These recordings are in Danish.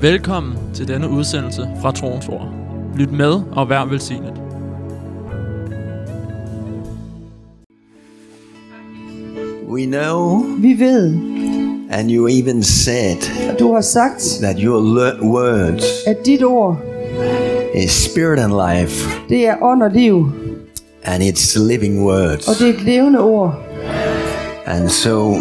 Velkommen til denne udsendelse fra Troens Ord. Lyt med og vær velsignet. We know, Vi ved, and you even said at du har sagt, that your words at dit ord, is spirit and life, det er ånd og liv, and it's living words. og det er et levende ord. And so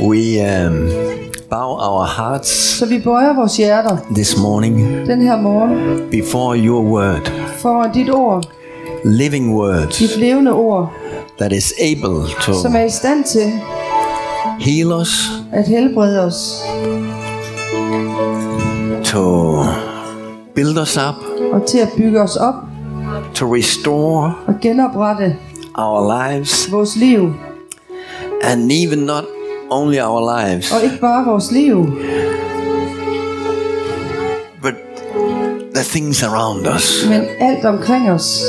we um, bow our hearts Så vi bøjer vores hjerter this morning den her morgen before your word, foran dit ord, living words dit levende ord, that is able som to er i stand til heal us, at helbrede os. to build us up, og til at bygge os op. to restore og genoprette our lives, vores liv. and even not only our lives, Og ikke bare vores liv, but the things around us, men alt omkring os.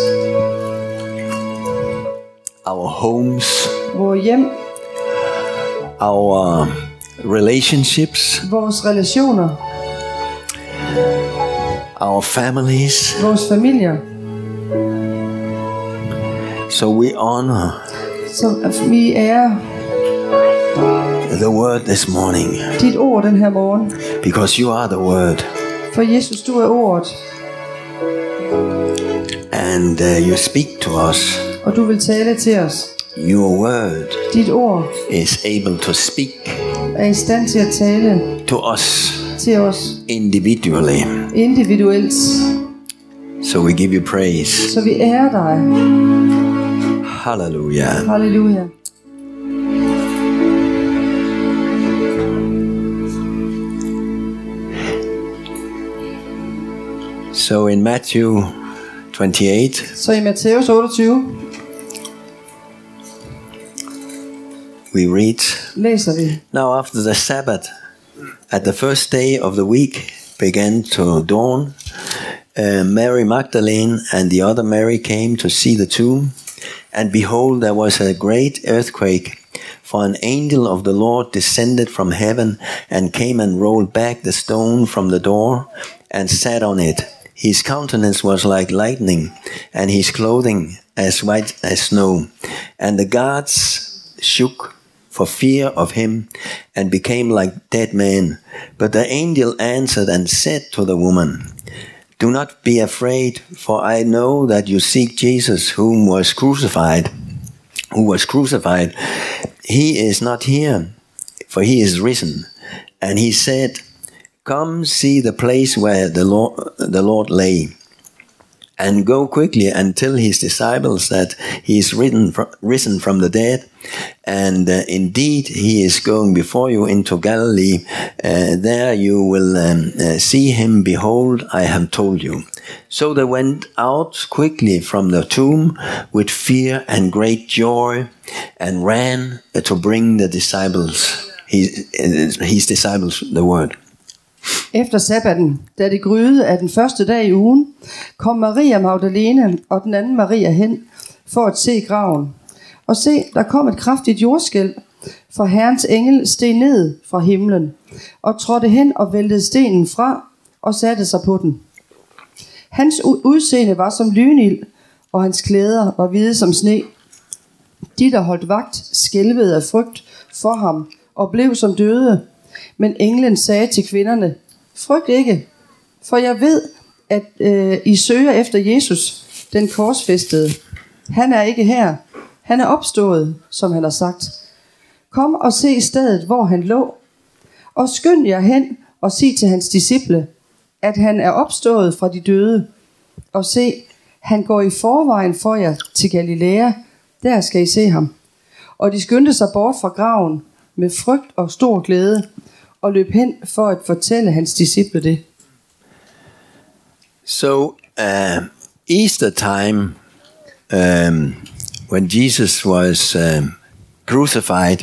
our homes, Vores hjem, our relationships, vores relationer, our families. vores familier. So we honor Så vi er the word this morning dit ord den her morgen. because you are the word For Jesus, du er ordet, and uh, you speak to us. og du vil tale til os. Your word Dit ord is able to speak er i stand til at tale to us til os individually. individuelt, So we give you praise. så vi ærer dig. Hallelujah. Halleluja. So in Matthew 28, Så i Matthæus 28 we read læser vi. Now, after the Sabbath, at the first day of the week began to dawn, uh, Mary Magdalene and the other Mary came to see the tomb. And behold, there was a great earthquake, for an angel of the Lord descended from heaven and came and rolled back the stone from the door and sat on it. His countenance was like lightning, and his clothing as white as snow. And the guards shook for fear of him and became like dead men. But the angel answered and said to the woman, Do not be afraid, for I know that you seek Jesus whom was crucified, who was crucified. He is not here, for he is risen. And he said, Come see the place where the Lord, the Lord lay and go quickly and tell his disciples that he is risen from, risen from the dead. And uh, indeed, he is going before you into Galilee. Uh, there you will um, uh, see him. Behold, I have told you. So they went out quickly from the tomb with fear and great joy and ran to bring the disciples, his, his disciples, the word. Efter sabbaten, da det gryede af den første dag i ugen, kom Maria Magdalene og den anden Maria hen for at se graven. Og se, der kom et kraftigt jordskælv, for Herrens engel steg ned fra himlen, og trådte hen og væltede stenen fra og satte sig på den. Hans udseende var som lynild, og hans klæder var hvide som sne. De, der holdt vagt, skælvede af frygt for ham og blev som døde. Men englen sagde til kvinderne, frygt ikke, for jeg ved, at øh, I søger efter Jesus, den korsfæstede. Han er ikke her. Han er opstået, som han har sagt. Kom og se stedet, hvor han lå, og skynd jer hen og sig til hans disciple, at han er opstået fra de døde. Og se, han går i forvejen for jer til Galilea, der skal I se ham. Og de skyndte sig bort fra graven med frygt og stor glæde, og løb hen for at fortælle hans disciple det. So uh, Easter time, um, when Jesus was um, crucified,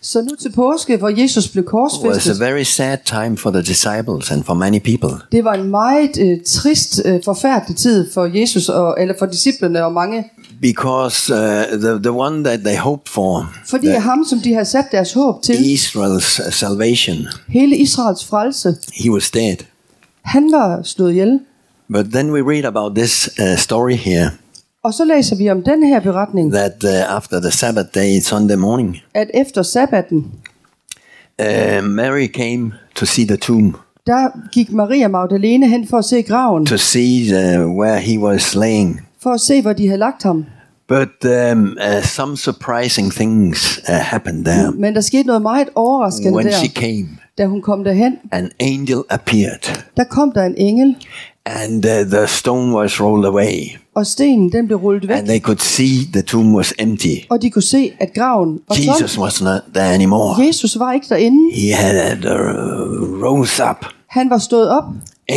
Så nu til påske, hvor Jesus blev was a korsfæstet, very sad time for the disciples and for many people. det var en meget øh, trist, øh, forfærdelig tid for Jesus, og, eller for disciplene og mange. Because uh, the, the one that they hoped for, Fordi the, ham, som de har sat deres håb til, Israel's salvation, hele Israels frelse, he was dead. han var slået ihjel. But then we read about this uh, story here Og så læser vi om den her beretning, that uh, after the Sabbath day, Sunday morning, at efter sabbaten, uh, Mary came to see the tomb, der gik Maria Magdalene hen for at se graven, to see uh, where he was laying. For at se, hvor de havde lagt ham. But um, uh, some surprising things uh, happened there. Men der skete noget meget overraskende When der, she came, da hun kom derhen. an angel appeared, Der kom der en engel, and uh, the stone was rolled away, og stenen den blev rullet væk, and they could see the tomb was empty. og de kunne se, at graven var tom. Jesus was not there anymore. Jesus var ikke derinde. He had uh, rose up. Han var stået op.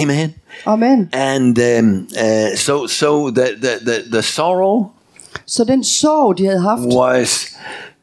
Amen. Amen. And um, uh, so, so the, the, the, the sorrow Så den sorg, de havde haft, was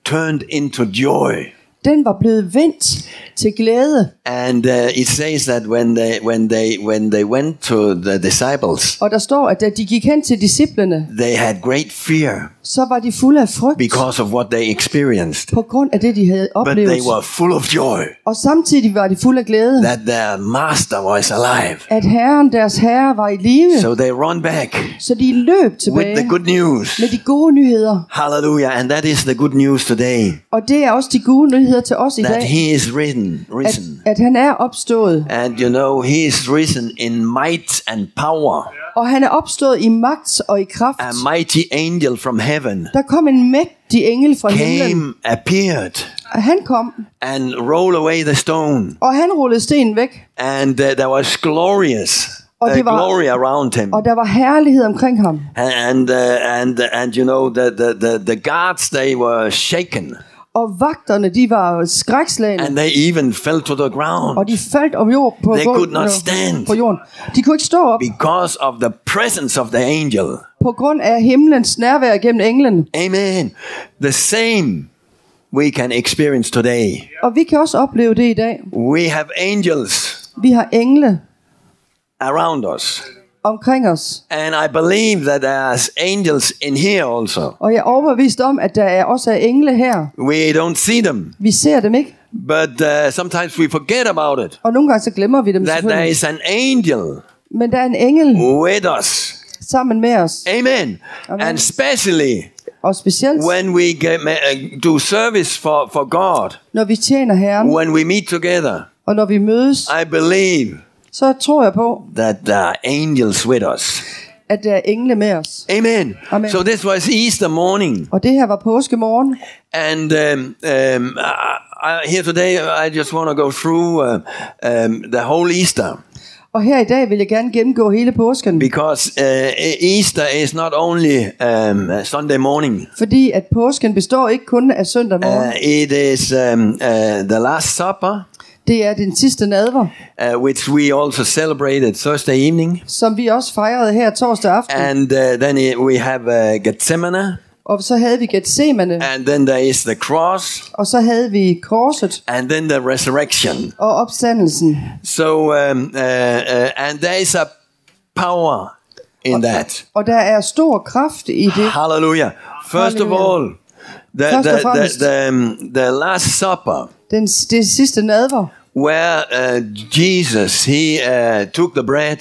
turned into joy. Den var blevet vendt til glæde. And uh, it says that when they when they when they went to the disciples, Og der står, at da de gik hen til disciplene, they had great fear så var de fulde af frygt because of what they experienced. på grund af det, de havde But oplevet. they were full of joy Og samtidig var de fulde af glæde, that their master was alive. at Herren, deres herre, var i live. So they run back Så de løb with the tilbage good news. med de gode nyheder. Hallelujah. And that is the good news today Og det er også de gode nyheder til os i that dag, he is risen, at, risen. at han er opstået. And you know, he is risen in might and power. Og han er opstået i magt og i kraft. A mighty angel from heaven Der kom en mægtig engel fra himlen. came, appeared, Og han kom, and rolled away the stone. og han rullede stenen væk. And uh, there was glorious Og uh, det var- glory around him. Og der var herlighed omkring ham. And uh, and and you know the, the the the guards they were shaken Og vagterne, de var skrækslagende. and they even fell to the ground Og de faldt om jord på, They could not stand. på jorden. De kunne ikke stå op because of the presence of the angel. på grund af himlens nærvær gennem englen. Amen. The same we can experience today. Og vi kan også opleve det i dag. We have angels Vi har engle around us. Omkring os. And I believe that there's angels in here also. Og jeg er overbevist om, at der er også er engle her. We don't see them, Vi ser dem ikke. but uh, sometimes we forget about it. Og nogle gange så glemmer vi dem That there is an angel Men der er en engel with us. sammen med os. Amen. Amen. And especially Og specielt, when we get, uh, do service for, for God, når vi tjener Herren, when we meet together, og når vi mødes, I believe så tror jeg på, that are angels with us. at der er engle med os. Amen. Amen. So this was Easter morning, Og det her var påskemorgen. and um, um, I, here today I just want to go through uh, um, the whole Easter Og her i dag vil jeg gerne gennemgå hele påsken. because uh, Easter is not only um, Sunday morning. Fordi at påsken består ikke kun af søndag morgen. Uh, it is um, uh, the Last Supper, Det er den sidste nadver, uh, which we also celebrated Thursday evening, som vi også fejrede her torsdag aften. and uh, then it, we have uh, Gethsemane, Og så havde vi Gethsemane, and then there is the cross, og så havde vi korset and then the resurrection. og opstandelsen. So, um, uh, uh, and there is a power in that. Og der er stor kraft i det. Hallelujah. First of Hallelujah. all, the, og the, the, the, um, the Last Supper, Den, det sidste nadver, where uh, Jesus he uh, took the bread,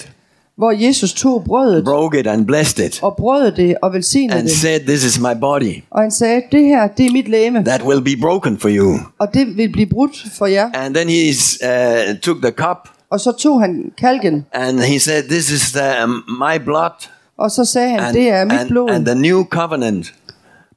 hvor Jesus tog brødet broke it, and blessed it, og brød det og velsignede and det. said, "This is my body Og han sagde, det her, det er mit læme, that will be broken for you." og det vil blive brudt for jer. And then he uh, took the cup, Og så tog han kalken, and he said, "This is the, um, my blood, og så sagde han, and, det er mit and, blod, and the new covenant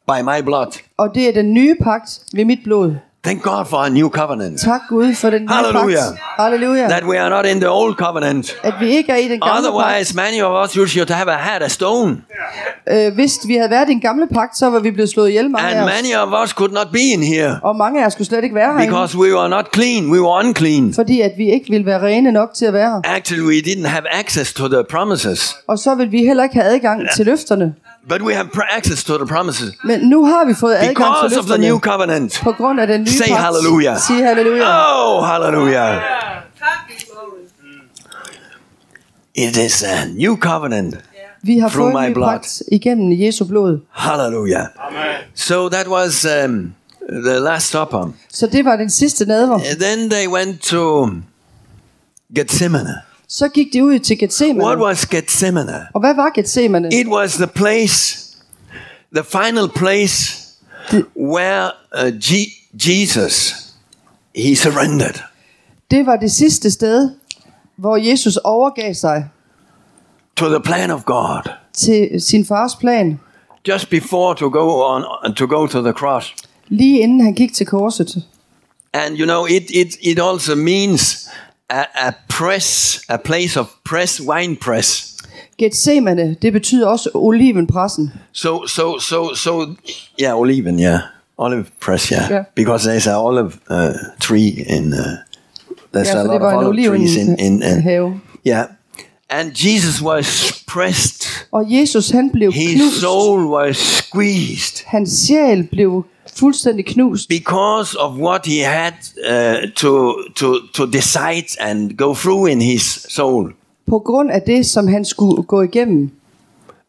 by my blood." og det er den nye pagt ved mit blod. Thank God for a new covenant. Tak Gud for den nye pagt. Halleluja. That we are not in the old covenant. At vi ikke er i den gamle pagt. Otherwise, many of us should have had a stone, Øh, hvis vi havde været i den gamle pagt, så var vi blevet slået ihjel mange af and os. many of us could not be in here Og mange af os skulle slet ikke være herinde, because we were not clean. We were unclean. fordi at vi ikke ville være rene nok til at være her. Actually, we didn't have access to the promises, Og så vil vi heller ikke have adgang til løfterne. But we have access to the promises Men nu har vi fået adgang til because of the new covenant. på grund af den nye Say pagt. hallelujah. Sig halleluja. Oh, hallelujah! It is a new covenant Vi har through fået my blood. pagt igennem Jesu blod. Hallelujah. So that was um, the Last Supper. Så det var den sidste nadver. And then they went to Gethsemane. Så gik de ud til What Gethsemane. was Gethsemane? Og hvad var Gethsemane? It was the place, the final place where uh, Je- Jesus he surrendered. Det var det sidste sted, hvor Jesus overgav sig to the plan of God til sin fars plan, just before to go on to go to the cross. lige inden han gik til korset. And you know it it it also means a, a press, a place of press, wine press. Gethsemane, det betyder også olivenpressen. So so so so yeah, oliven, yeah. Olive press, yeah. Yeah. Because there's a olive uh, tree in uh, there's Ja, a lot of olive trees in in uh, olivenhave. yeah. And Jesus was pressed. Og Jesus han blev His knust. soul was squeezed. Hans sjæl blev fuldstændig knust. because of what he had uh, to to to decide and go through in his soul. På grund af det, som han skulle gå igennem.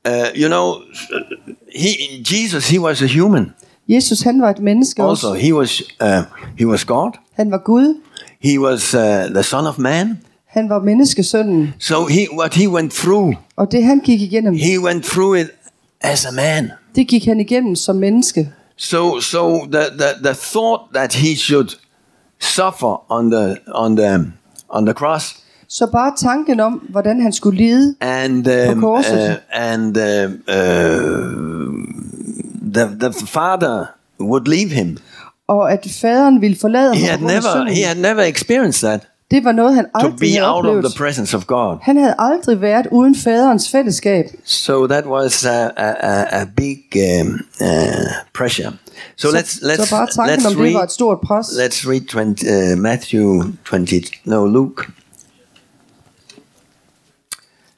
Uh, you know, he Jesus he was a human. Jesus han var et menneske Also, også. he was uh, he was God. Han var Gud. He was uh, the Son of Man. Han var menneskesønnen. So he what he went through, Og det han gik igennem, he went through it as a man. det gik han igennem som menneske. So so the the, the thought that he should suffer on the on the on the cross Så bare tanken om, hvordan han skulle lide, and um, Of course. uh, and uh, uh, the the father would leave him. og at faderen ville forlade He ham had på grund af never he had never experienced that det var noget, han to aldrig be havde out of the oplevet. presence of God. Han havde aldrig været uden faderens fællesskab. So that was a a, a, big um, uh, pressure. So, Så, let's let's så bare tanken let's om det var read et stort pres. let's read 20, uh, Matthew 20 no Luke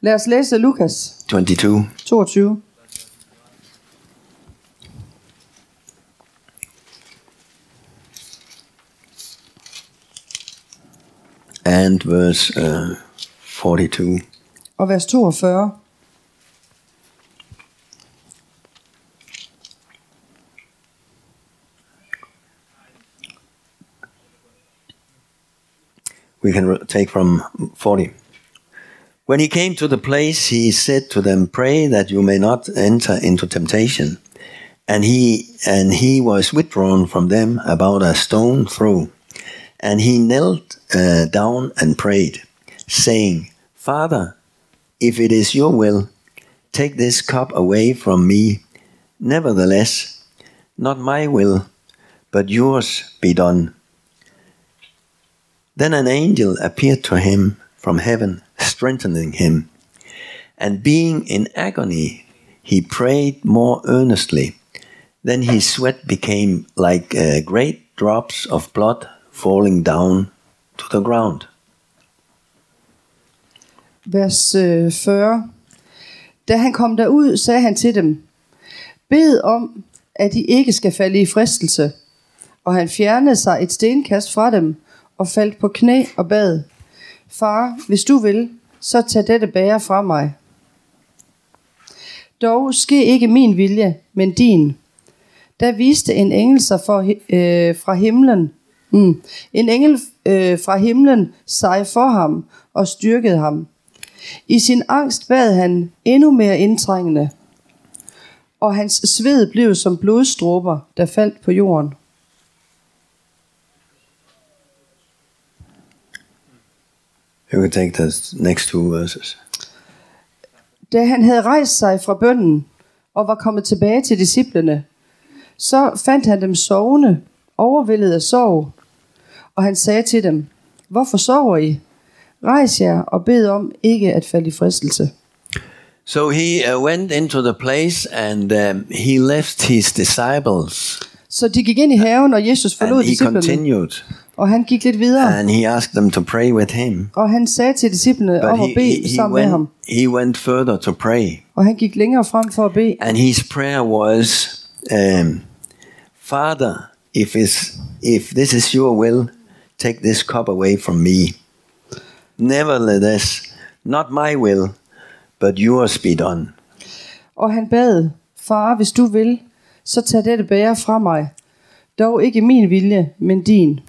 Lad os læse Lukas 22 22. And verse uh, 42. og vers 42. we can take from 40. When he came to the place, he said to them, Pray that you may not enter into temptation. And he, and he was withdrawn from them about a stone throw. And he knelt uh, down and prayed, saying, Father, if it is your will, take this cup away from me. Nevertheless, not my will, but yours be done. Then an angel appeared to him from heaven, strengthening him. And being in agony, he prayed more earnestly. Then his sweat became like uh, great drops of blood falling down to the ground. Vers øh, 40. Da han kom derud, sagde han til dem, Bed om, at de ikke skal falde i fristelse. Og han fjernede sig et stenkast fra dem, og faldt på knæ og bad, Far, hvis du vil, så tag dette bære fra mig. Dog ske ikke min vilje, men din. Der viste en engel sig for, øh, fra himlen. Mm. En engel øh, fra himlen sig for ham og styrkede ham. I sin angst bad han endnu mere indtrængende, og hans sved blev som blodstråber, der faldt på jorden. You can take the next two verses. Da han havde rejst sig fra bønden og var kommet tilbage til disciplene, så fandt han dem sovende, overvældet af sorg. Og han sagde til dem, hvorfor sover I? Rejs jer og bed om ikke at falde i fristelse. So he uh, went into the place and um, he left his disciples Så de gik ind i haven, og Jesus forlod and he disciplene, continued og han gik lidt videre. and he asked them to pray with him. Og han sagde til disciplene But om at bede he, he, sammen med went, ham. he went further to pray. Og han gik længere frem for at bede. And his prayer was, um, Father, if, if this is your will, take this cup away from me. Nevertheless, not my will, but yours be done. Og han bad, Far, hvis du vil, så tag dette bære fra mig. Dog ikke min vilje, men din.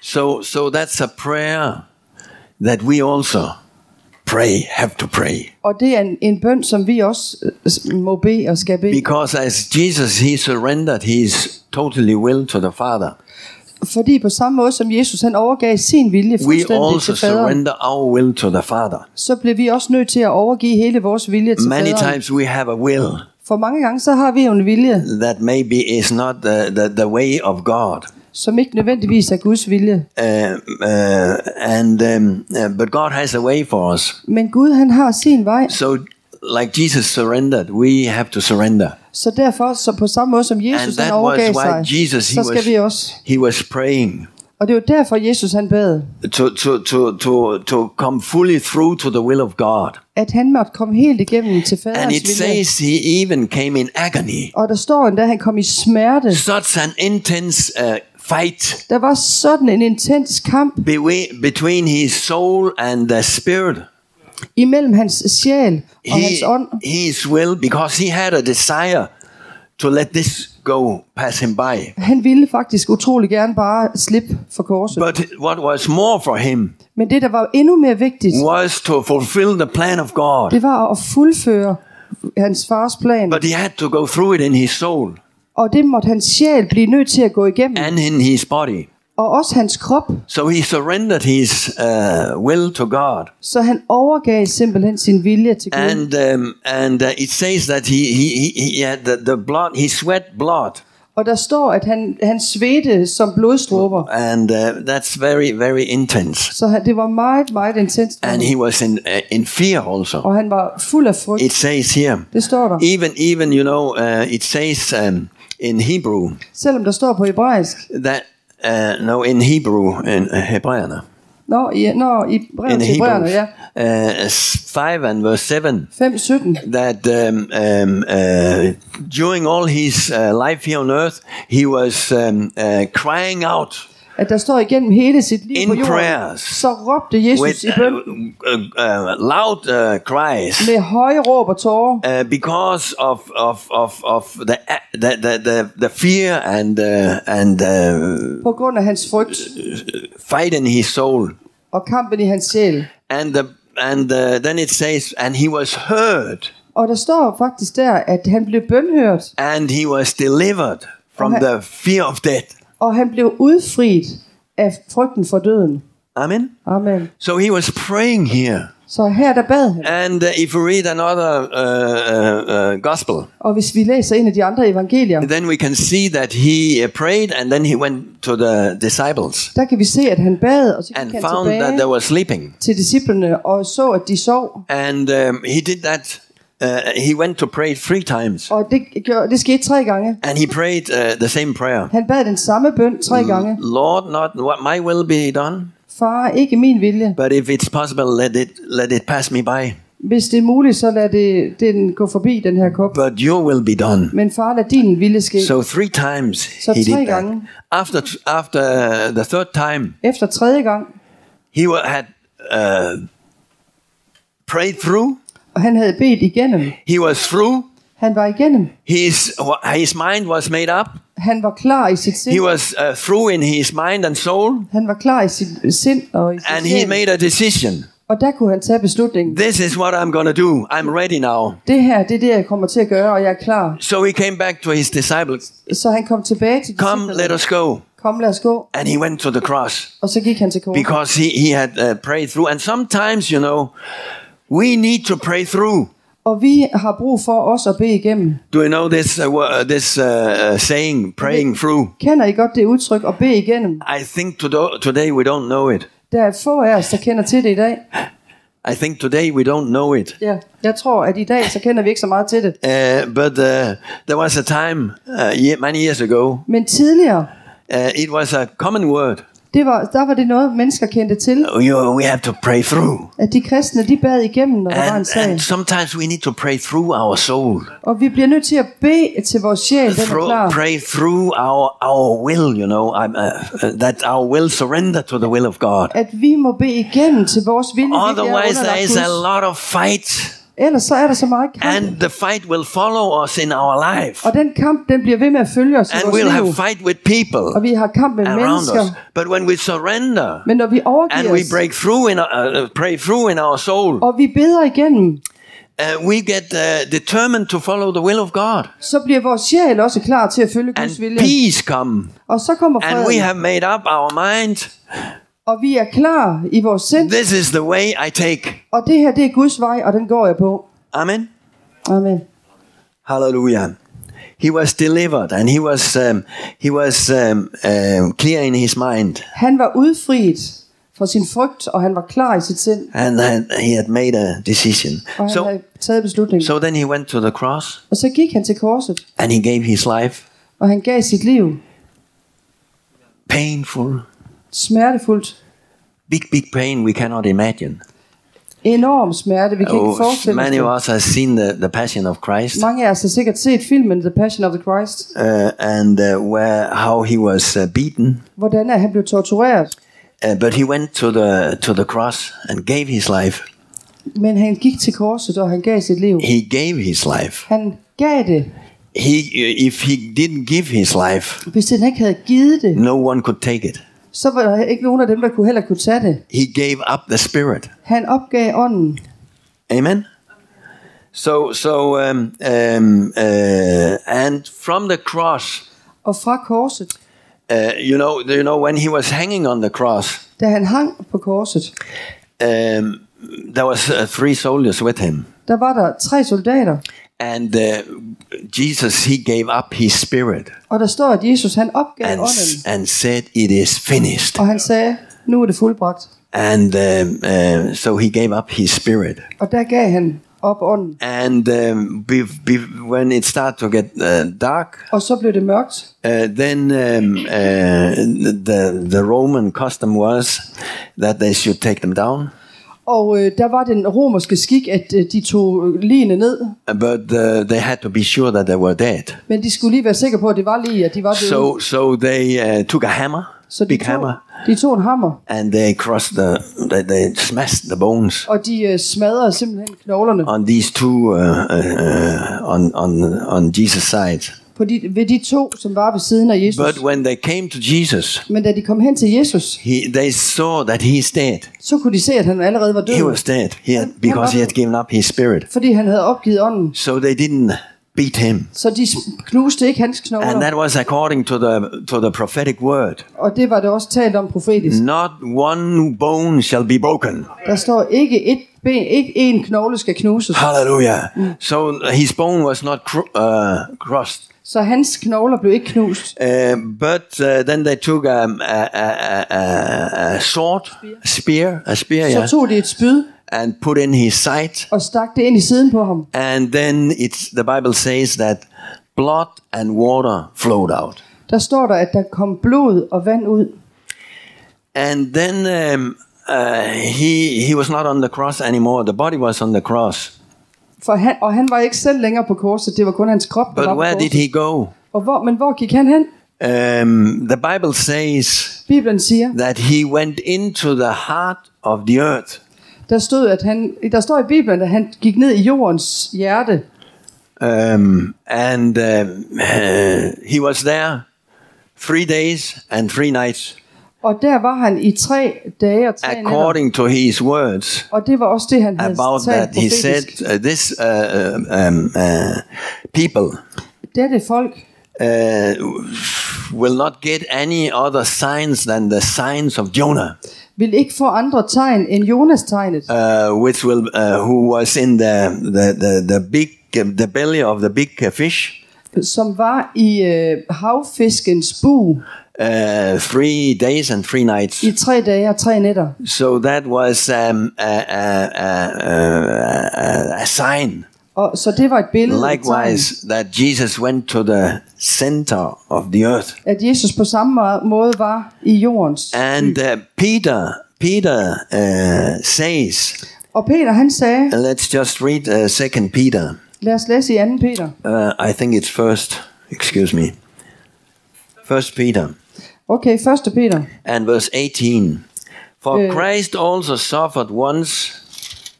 So, so that's a prayer that we also pray, have to pray. Og det er en, en bøn, som vi også øh, må bede og skal bede. Because as Jesus, he surrendered his totally will to the Father. Fordi på samme måde som Jesus han overgav sin vilje We fuldstændig also til faderen, surrender our will to the Father. så bliver vi også nødt til at overgive hele vores vilje til Many faderen. times we have a will For mange gange så har vi jo en vilje, that maybe is not the, the, the way of God. som ikke nødvendigvis er Guds vilje. Uh, uh, and um, uh, but God has a way for us. Men Gud han har sin vej, So, like Jesus surrendered, we have to surrender. Så derfor så på samme måde som And Jesus han overgav sig, Jesus he så skal was vi også. he was praying Og det jo derfor Jesus han bad, to to to to to come fully through to the will of God. at han måtte komme helt igennem til And faderens it vilje. says he even came in agony. Og der står endda, han kom i smerte. Such an intense uh, fight Der var sådan en intens kamp be- between his soul and the spirit. Imellem hans sjæl og hans He, ånd. his will, because he had a desire to let this go pass him by. Han ville faktisk utrolig gerne bare slippe for korset. But what was more for him Men det, der var endnu mere vigtigt, was to fulfill the plan of God. det var at fuldføre hans fars plan. But he had to go through it in his soul Og det måtte hans sjæl blive nødt til at gå igennem. and in his body. Og også hans krop. So he surrendered his uh, will to God. Så han overgav simpelthen sin vilje til Gud. And um, and uh, it says that he he he, had the, the blood. He sweat blood, Og der står, at han, han svedte som blodstråber. and uh, that's very very intense. Så han, det var meget, meget intenst. And he was in uh, in fear also. Og han var fuld af frygt. It says here. Det står der. Even even you know uh, it says um, in Hebrew Selvom der står på hebraisk. that uh, no in Hebrew in uh, Hebræerne Nå, i, nå, i brevet in til Hebrews ja. uh, five and verse seven 5.17. that um, um, uh, during all his uh, life here on earth he was um, uh, crying out At der står igennem hele sit liv In på jorden. prayers. Så råbte Jesus with i uh, bøn uh, uh, loud uh, cries. med høje råb og tårer. Uh, because of of of of the the the the, the fear and uh, and uh, På grund af hans frygt fight in his soul, og kampen i hans sjæl. and the and uh, then it says, and he was heard, Og der står faktisk der, at han blev bønhørt, and he was delivered from Okay. the fear of death. Og han blev udfriet af frygten for døden. Amen. Amen. So he was praying here, Så her der bad han. and uh, if we read another uh, uh, uh, gospel, Og hvis vi læser en af de andre evangelier, then we can see that he uh, prayed, and then he went to the disciples der kan vi se, at han bad, og så and found that they were sleeping. til disciplene og så, at de sov. And um, he did that. Uh, he went to pray three times, Og det, gjorde, det skete tre gange. and he prayed uh, the same prayer. Han bad den samme bøn tre gange. Lord, not what my will be done, Far, ikke min vilje. but if it's possible, let it let it pass me by. Hvis det er muligt, så lad det, den gå forbi den her kop. But your will be done. Men far, lad din vilje ske. So three times Så he did that. gange. After after uh, the third time, Efter tredje gang, he had uh, prayed through. Og han havde bedt igennem. He was through. Han var igennem. His his mind was made up. Han var klar i sit sind. He was uh, through in his mind and soul, Han var klar i sit sind og i sit and he sind. made a decision. Og der kunne han tage beslutningen. This is what I'm gonna do. I'm ready now. Det her, det er det, jeg kommer til at gøre, og jeg er klar. So he came back to his disciples. Så han kom tilbage til Come, let us go. Kom, lad os gå. And he went to the cross Og så gik han til korset. because he, he had uh, prayed through. And sometimes, you know, we need to pray through. Og vi har brug for også at bede igennem. Do you know this uh, wo- this uh, uh, saying, praying through? Kender I godt det udtryk at bede igennem? I think today, we don't know it. Der er få af os, der kender til det i dag. I think today we don't know it. Ja, jeg tror, at i dag, så kender vi ikke så meget til det. Uh, but uh, there was a time uh, many years ago. Men tidligere, Uh, it was a common word. Det var, der var det noget, mennesker kendte til. You, we have to pray through. At de kristne, de bad igennem, når der var en And, sag. and sometimes we need to pray through our soul. Og vi bliver nødt til at bede til vores sjæl, den er klar. pray through our our will, you know, I'm, uh, uh, that our will surrender to the will of God. At vi må bede igennem til vores vilje. Otherwise, there is a lot of fight Ellers så er der så meget kamp. And the fight will follow us in our life. Og den kamp, den bliver ved med at følge os i And vores we'll have fight with people Og vi har kamp med mennesker. us. But when we surrender Men når vi and overgiver we os, break through in our, uh, pray through in our soul, og vi beder igennem, uh, we get uh, determined to follow the will of God. så bliver vores sjæl også klar til at følge And Guds vilje. peace come. Og så kommer And we freden, have made up our mind. Og vi er klar i vores sind. This is the way I take. Og det her, det er Guds vej, og den går jeg på. Amen. Amen. Hallelujah. He was delivered and he was um, he was um, um, clear in his mind Han var udfriet fra sin frygt, og han var klar i sit sind, and had, he had made a decision. og han So havde taget beslutningen. so then he went to the cross Og så gik han til korset, and he gave his life og han gav sit liv painful, smertefuldt. big big pain we cannot imagine. Enorm smerte, vi kan ikke Oh, forestille many os of det. us have seen the, the Passion of Christ Mange af os har sikkert set filmen The Passion of the Christ, uh, and uh, where how he was uh, beaten, hvordan er han blev tortureret. uh, but he went to the to the cross and gave his life. Men han gik til korset, og han gav sit liv. He gave his life. Han gav det. He if he didn't give his life, Hvis han ikke havde givet det, no one could take it. Så var der ikke nogen af dem, der kunne heller kunne tage det. He gave up the spirit. Han opgav ånden. Amen. So so um, um, uh, and from the cross, Og fra korset, uh, you know, you know when he was hanging on the cross, da han hang på korset, um, there was uh, three soldiers with him, der var der tre soldater. And uh, Jesus he gave up his spirit Og der står, at Jesus han opgav and ånden. and said, "It is finished." Og han sagde, nu er det fuldbragt. And um, uh, so he gave up his spirit. Og der gav han op ånden. And um, be, be, when it started to get uh, dark, Og så blev det mørkt. uh, then um, uh, the the Roman custom was that they should take them down, Og øh, der var den romerske skik, at øh, de tog ligene ned. but uh, they had to be sure that they were dead. Men de skulle lige være sikre på, at det var lige, at de var døde. So so they uh, took a hammer, så de big tog, hammer, de tog en hammer, and they crossed the they, they smashed the bones og de øh, smadrede simpelthen knoglerne on these two uh, uh, on on on Jesus' side. På de, ved de to, som var ved siden af Jesus. But when they came to Jesus, Men da de kom hen til Jesus, he, they saw that he's dead. så kunne de se, at han allerede var død. He was dead. He had, because he had given up his spirit. Fordi han havde opgivet ånden. So they didn't beat him. Så de knuste ikke hans knogler. And that was according to the to the prophetic word. Og det var det også talt om profetisk. Not one bone shall be broken. Der står ikke et ben, ikke en knogle skal knuses. Hallelujah. So his bone was not cr- uh, crossed. Så hans knogler blev ikke knust. Uh, but uh, then they took a, a, a, a, a sword, a spear, a spear, Så yeah, tog de et spyd and put in his side. og stak det ind i siden på ham. And then it's the Bible says that blood and water flowed out. Der står der, at der kom blod og vand ud. And then um, uh, he he was not on the cross anymore. The body was on the cross. For han, og han var ikke selv længere på korset, det var kun hans krop, der But var på where did he go? Og hvor, men hvor gik han hen? Um, the Bible says Bibelen siger, that he went into the heart of the earth. der stod, at han, der står i Bibelen, at han gik ned i jordens hjerte. Um, and uh, he was there three days and three nights, Og der var han i tre dage og tre nætter. according to his words. Og det var også det, han havde About talt that, he said, uh, "This uh, um, uh, people Dette folk uh, will not get any other signs than the signs of Jonah, vil ikke få andre tegn end Jonas tegnet, uh, which will uh, who was in the the the, the big the belly of the big uh, fish." som var i øh, havfiskens bu Uh, three days and three nights. i tre dage og tre nætter. So that was um, a, a, a, a, a sign. Og, så det var et billede, Likewise, that Jesus went to the center of the earth. at Jesus på samme måde var i jordens. And uh, Peter, Peter uh, says, Og Peter han sagde, let's just read uh, Second Peter. lad os læse i 2. Peter. Uh, I think it's first. Excuse me. First Peter Okay, 1. Peter. and verse 18. For Christ also suffered once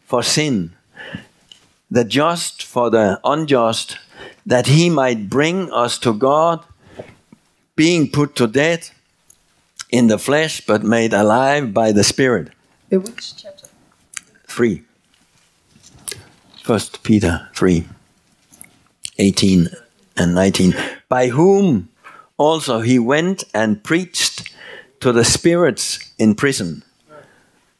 for sin, the just for the unjust, that he might bring us to God, being put to death in the flesh, but made alive by the Spirit. Uh, which chapter? 3. First Peter 3 18 and 19. By whom also he went and preached to the spirits in prison,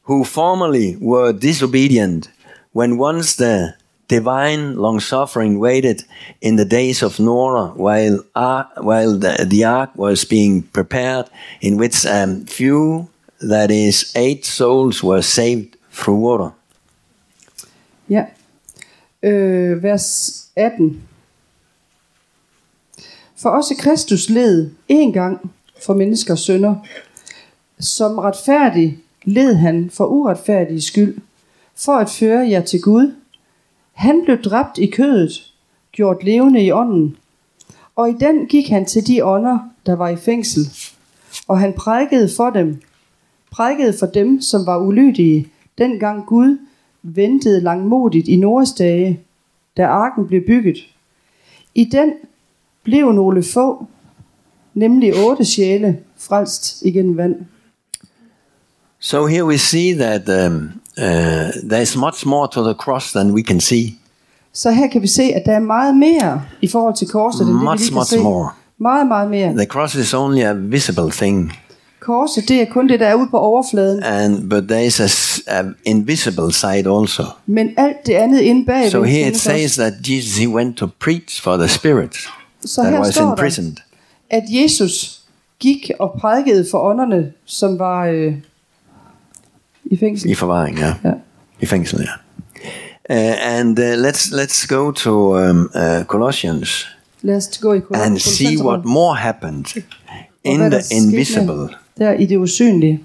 who formerly were disobedient, when once the divine long suffering waited in the days of Noah while, ar- while the, the ark was being prepared, in which um, few, that is, eight souls, were saved through water. Ja. Øh, vers 18. For også Kristus led en gang for menneskers synder. Som retfærdig led han for uretfærdig skyld, for at føre jer til Gud. Han blev dræbt i kødet, gjort levende i ånden, og i den gik han til de ånder, der var i fængsel, og han prædikede for dem, prædikede for dem, som var ulydige, dengang Gud ventede langmodigt i Noras dage, da arken blev bygget. I den blev nogle få, nemlig otte sjæle, frelst igen vand. So here we see that um, uh, there's much more to the cross than we can see. Så her kan vi se, at der er meget mere i forhold til korset, end det vi Much, lige kan much se. more. Meget, meget mere. The cross is only a visible thing, Korset, det er kun det, der er ude på overfladen. and but there is a, a invisible side also. Men alt det andet inde bagved. So here it says that Jesus he went to preach for the spirit så her was står der, imprisoned. at Jesus gik og prædikede for ånderne, som var øh, i fængsel. I forvaring, yeah. Ja. I fængsel, yeah. Uh, and uh, let's let's go to um, uh, Colossians Lad os gå i Kol- and see what more happened in der the invisible. Der i det usynlige.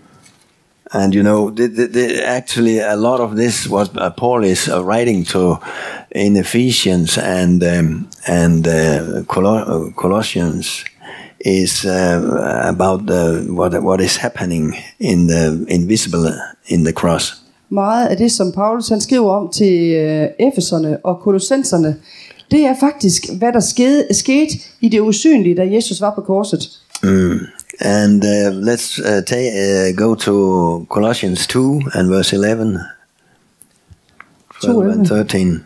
And you know, the, the, the, actually, a lot of this what uh, Paul is uh, writing to in Ephesians and um, and uh, uh, Colossians is uh, about the, what what is happening in the invisible in the cross. Meget af det, som Paulus han skriver om til øh, Efeserne og Kolossenserne, det er faktisk, hvad der skete, skete i det usynlige, da Jesus var på korset. And uh, let's uh, ta- uh, go to Colossians two and verse eleven. 12 and 13.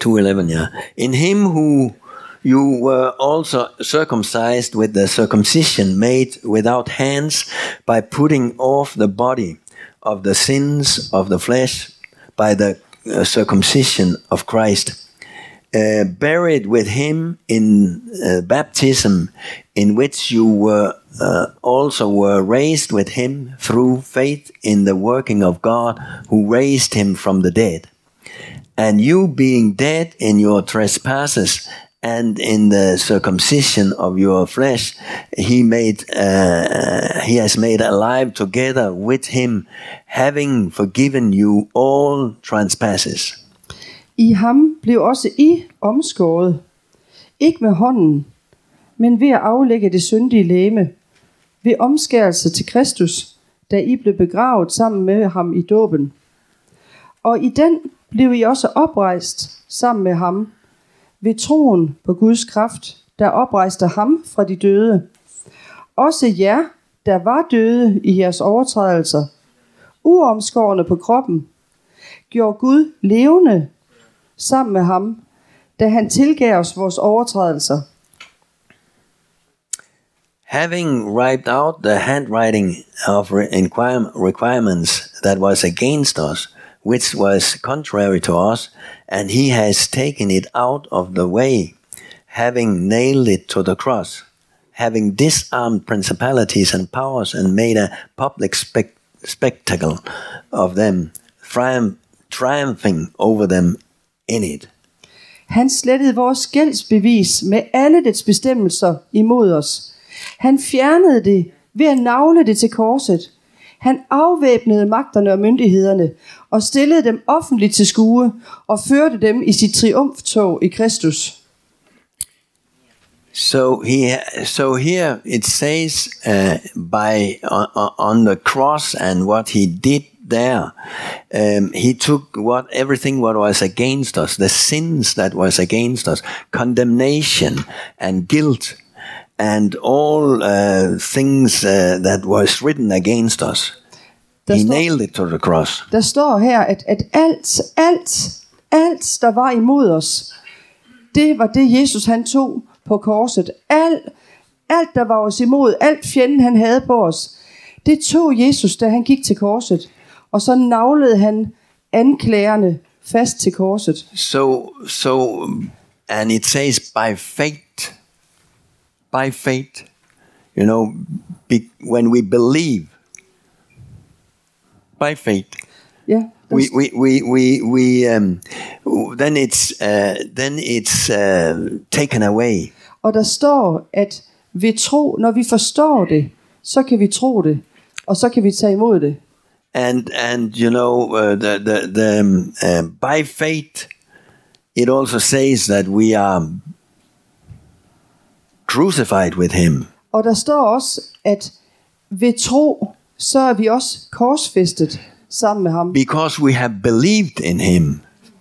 211, yeah. In him who you were also circumcised with the circumcision made without hands by putting off the body of the sins of the flesh by the uh, circumcision of Christ. Uh, buried with him in uh, baptism, in which you were uh, also were raised with him through faith in the working of God, who raised him from the dead. And you being dead in your trespasses and in the circumcision of your flesh he made uh, he has made alive together with him having forgiven you all trespasses I ham blev også I omskåret, ikke med hånden, men ved at aflægge det syndige læme, ved omskærelse til Kristus, da I blev begravet sammen med ham i dåben. Og i den blev I også oprejst sammen med ham, ved troen på Guds kraft, der oprejste ham fra de døde. Også jer, der var døde i jeres overtrædelser, uomskårne på kroppen, gjorde Gud levende sammen med ham, da han tilgav os vores overtrædelser. having wiped out the handwriting of requirements that was against us, which was contrary to us, and he has taken it out of the way, having nailed it to the cross, having disarmed principalities and powers, and made a public spec- spectacle of them, triumph- triumphing over them in it. Han slettede vores gældsbevis med alle dets bestemmelser imod os. Han fjernede det ved at navle det til korset. Han afvæbnede magterne og myndighederne og stillede dem offentligt til skue og førte dem i sit triumftog i Kristus. So he, so here it says uh, by on, on the cross and what he did there, um, he took what everything what was against us, the sins that was against us, condemnation and guilt, and all uh, things uh, that was written against us. Der He står- nailed it to the cross. Der står her, at, at alt, alt, alt, der var imod os, det var det, Jesus han tog på korset. Alt, alt der var os imod, alt fjenden han havde på os, det tog Jesus, da han gik til korset. Og så navlede han anklagerne fast til korset. So, so, and it says by faith, by faith, you know, be, when we believe, by faith, der, we we we we, we um, then it's uh, then it's uh, taken away. og der står, at ved tro, når vi forstår det, så kan vi tro det, og så kan vi tage imod det. And and you know uh, the the the um, uh, by faith, it also says that we are crucified with Him. Og der står også, at ved tro, så er vi også korsfæstet sammen med ham. because we have believed in him.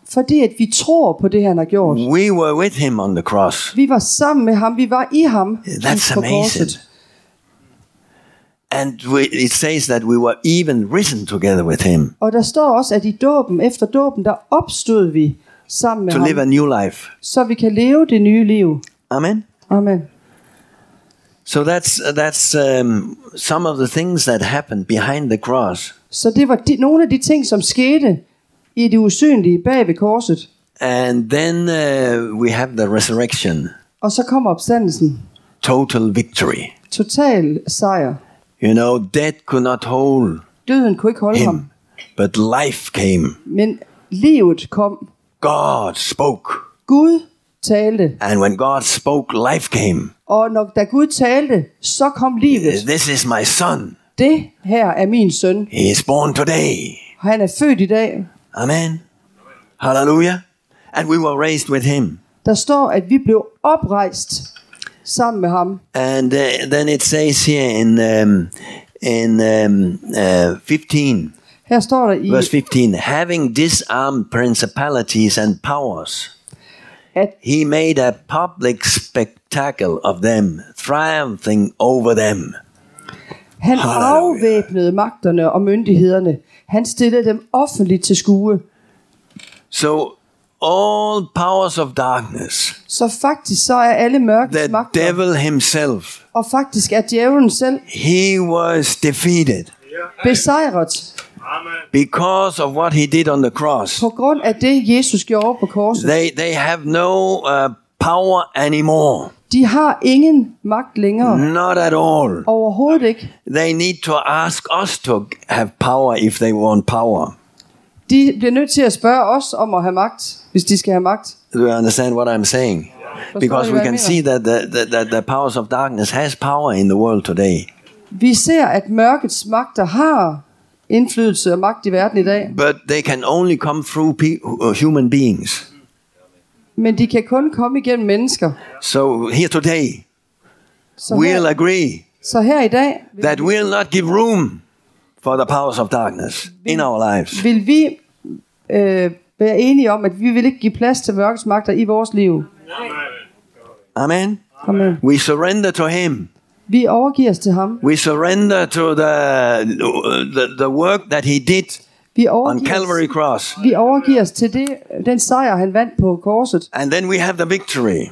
Fordi at vi tror på det, han har gjort. We were with him on the cross. Vi var sammen med ham, vi var i ham That's amazing. korset. And we, it says that we were even risen together with him Og der står også, at i dåben, efter dåben, der opstod vi sammen med to live a ham, new life. så vi kan leve det nye liv. Amen. Amen. So that's that's um, some of the things that happened behind the cross, Så det var de, nogle af de ting, som skete i det usynlige bag ved korset. and then uh, we have the resurrection, Og så kommer opstandelsen. total victory. Total sejr. You know, death could not hold Døden kunne ikke holde ham. him, but life came. Men livet kom. God spoke, Gud talte. and when God spoke, life came. Og når da Gud talte, så kom livet. This is my son. Det her er min søn. He is born today. Han er født i dag. Amen. Hallelujah. And we were raised with him. Der står, at vi blev oprejst sammen med ham. And uh, then it says here in um, in um, uh, 15, Her står der i, verse 15, having disarmed principalities and powers, at he made a public spectacle of them, triumphing over them. han afvæbnede magterne og myndighederne. Han stillede dem offentligt til skue. So all powers of darkness, Så faktisk så er alle mørkets the magter, devil himself, og faktisk er djævlen selv he was defeated besejret because of what he did on the cross. på grund af det, Jesus gjorde på korset. They they have no uh, power anymore. De har ingen magt længere. Not at all. Overhovedet ikke. They need to ask us to have power if they want power. De bliver nødt til at spørge os om at have magt, hvis de skal have magt. Do you understand what I'm saying? Because we can see that the, the, that the powers of darkness has power in the world today. Vi ser, at mørkets magter har indflydelse og magt i verden i dag, But they can only come through pe- human beings. men de kan kun komme igennem mennesker. So here today, Så we'll her, agree så her i dag that we'll not give room for the powers of darkness in our lives. vil vi øh, være enige om, at vi vil ikke give plads til mørkets magter i vores liv. Amen. Amen. We surrender to Him. Vi overgiver os til ham. We surrender to the, the, the work that He did Vi on Calvary os, Cross. vi overgiver os til det, den sejr, han vandt på korset. And then we have the victory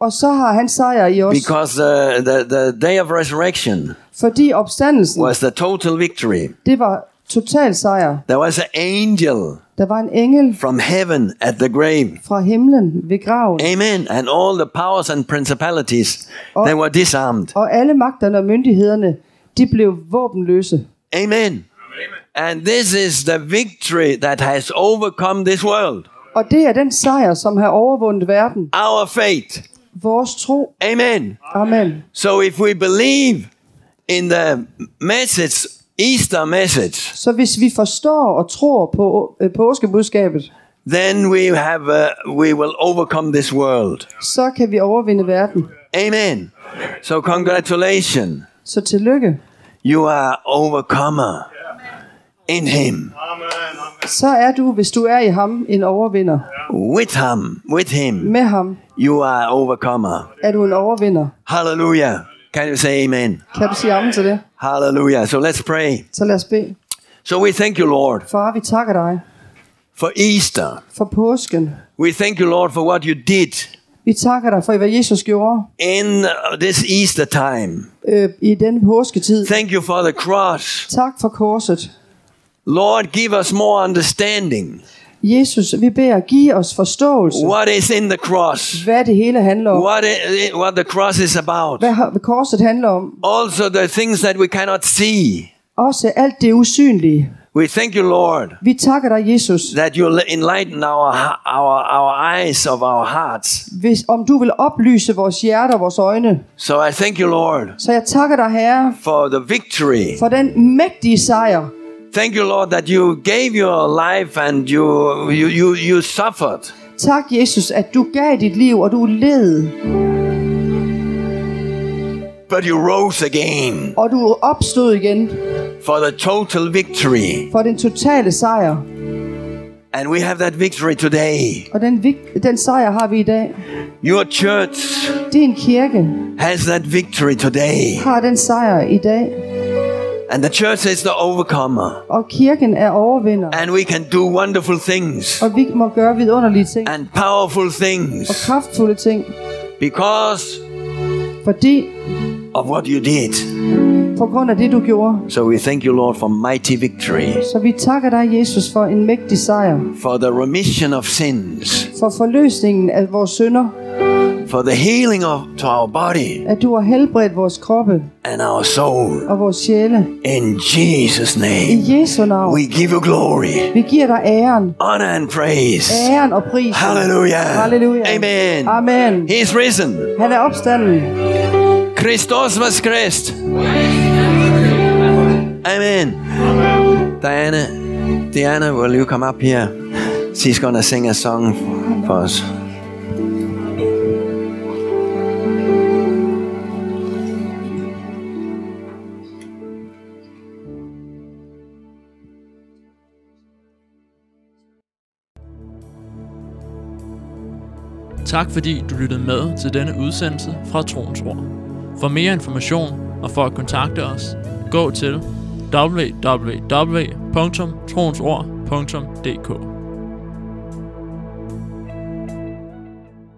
Og så har han sejr i os, because uh, the, the day of resurrection fordi opstandelsen, was the total victory. det var total sejr. There was an angel Der var en engel from heaven at the grave. fra himlen ved graven, Amen. And all the powers and principalities, they were disarmed. og alle magterne og myndighederne, de blev våbenløse. Amen. And this is the victory that has overcome this world. Og det er den sejr, som har overvundet verden. Our faith. Vores tro. Amen. Amen. So if we believe in the message, Easter message, Så hvis vi forstår og tror på øh, påskebudskabet, then we have uh, we will overcome this world. så kan vi overvinde verden. Amen. So congratulations. Så tillykke. You are overcomer. In him, så er du, hvis du er i ham, en overvinder. with him, with him, Med ham you are overcomer. er du en overvinder. Hallelujah. Can you say amen? Kan du sige amen til det? Hallelujah. So let's pray. Så lad os bede. So we thank you, Lord, Far, vi takker dig for Easter. for påsken. We thank you, Lord, for what you did Vi takker dig for, hvad Jesus gjorde in uh, this Easter time. øh, i den påsketid. Thank you for the cross. Tak for korset. Lord, give us more understanding. Jesus, vi beder, give os forståelse, What is in the cross? hvad det hele handler om. What, i- what the cross is about. Hvad korset handler om. Also, the things that we cannot see. Også alt det usynlige. We thank you, Lord, Vi takker dig, Jesus, that you enlighten our, our, our eyes of our hearts. hvis, om du vil oplyse vores hjerter og vores øjne. So I thank you, Lord, Så jeg takker dig, Herre, for the victory. for den mægtige sejr. Thank you, Lord, that you gave your life and you, you, you, you suffered. Tak, Jesus, at du gav dit liv, og du led, But you rose again og du opstod igen for the total victory. for den totale sejr. And we have that victory today. Og den, den sejr har vi i dag. Your church Din kirke has that victory today. har den sejr i dag, And the church is the overcomer. og kirken er overvinder. And we can do wonderful things Og vi må gøre vidunderlige ting and powerful og things kraftfulde ting, because fordi of what you did. på grund af det, du gjorde. So we thank you, Lord, for mighty victory, Så vi takker dig, Jesus, for en mægtig sejr, for the remission of sins, for forløsningen af vores synder, for the healing of to our body at du har helbredt vores kroppe and our soul. og vores sjæle. In Jesus' I name, Jesu navn. we give you glory, Vi giver dig æren, honor, and praise. æren og pris. Hallelujah. Halleluja. Amen. Amen. He's risen. Han er opstanden. Christos was Christ. Amen. Diana, Diana, will you come up here? She's gonna sing a song for us. Tak fordi du lyttede med til denne udsendelse fra Troens Ord. For mere information og for at kontakte os, gå til www.troensord.dk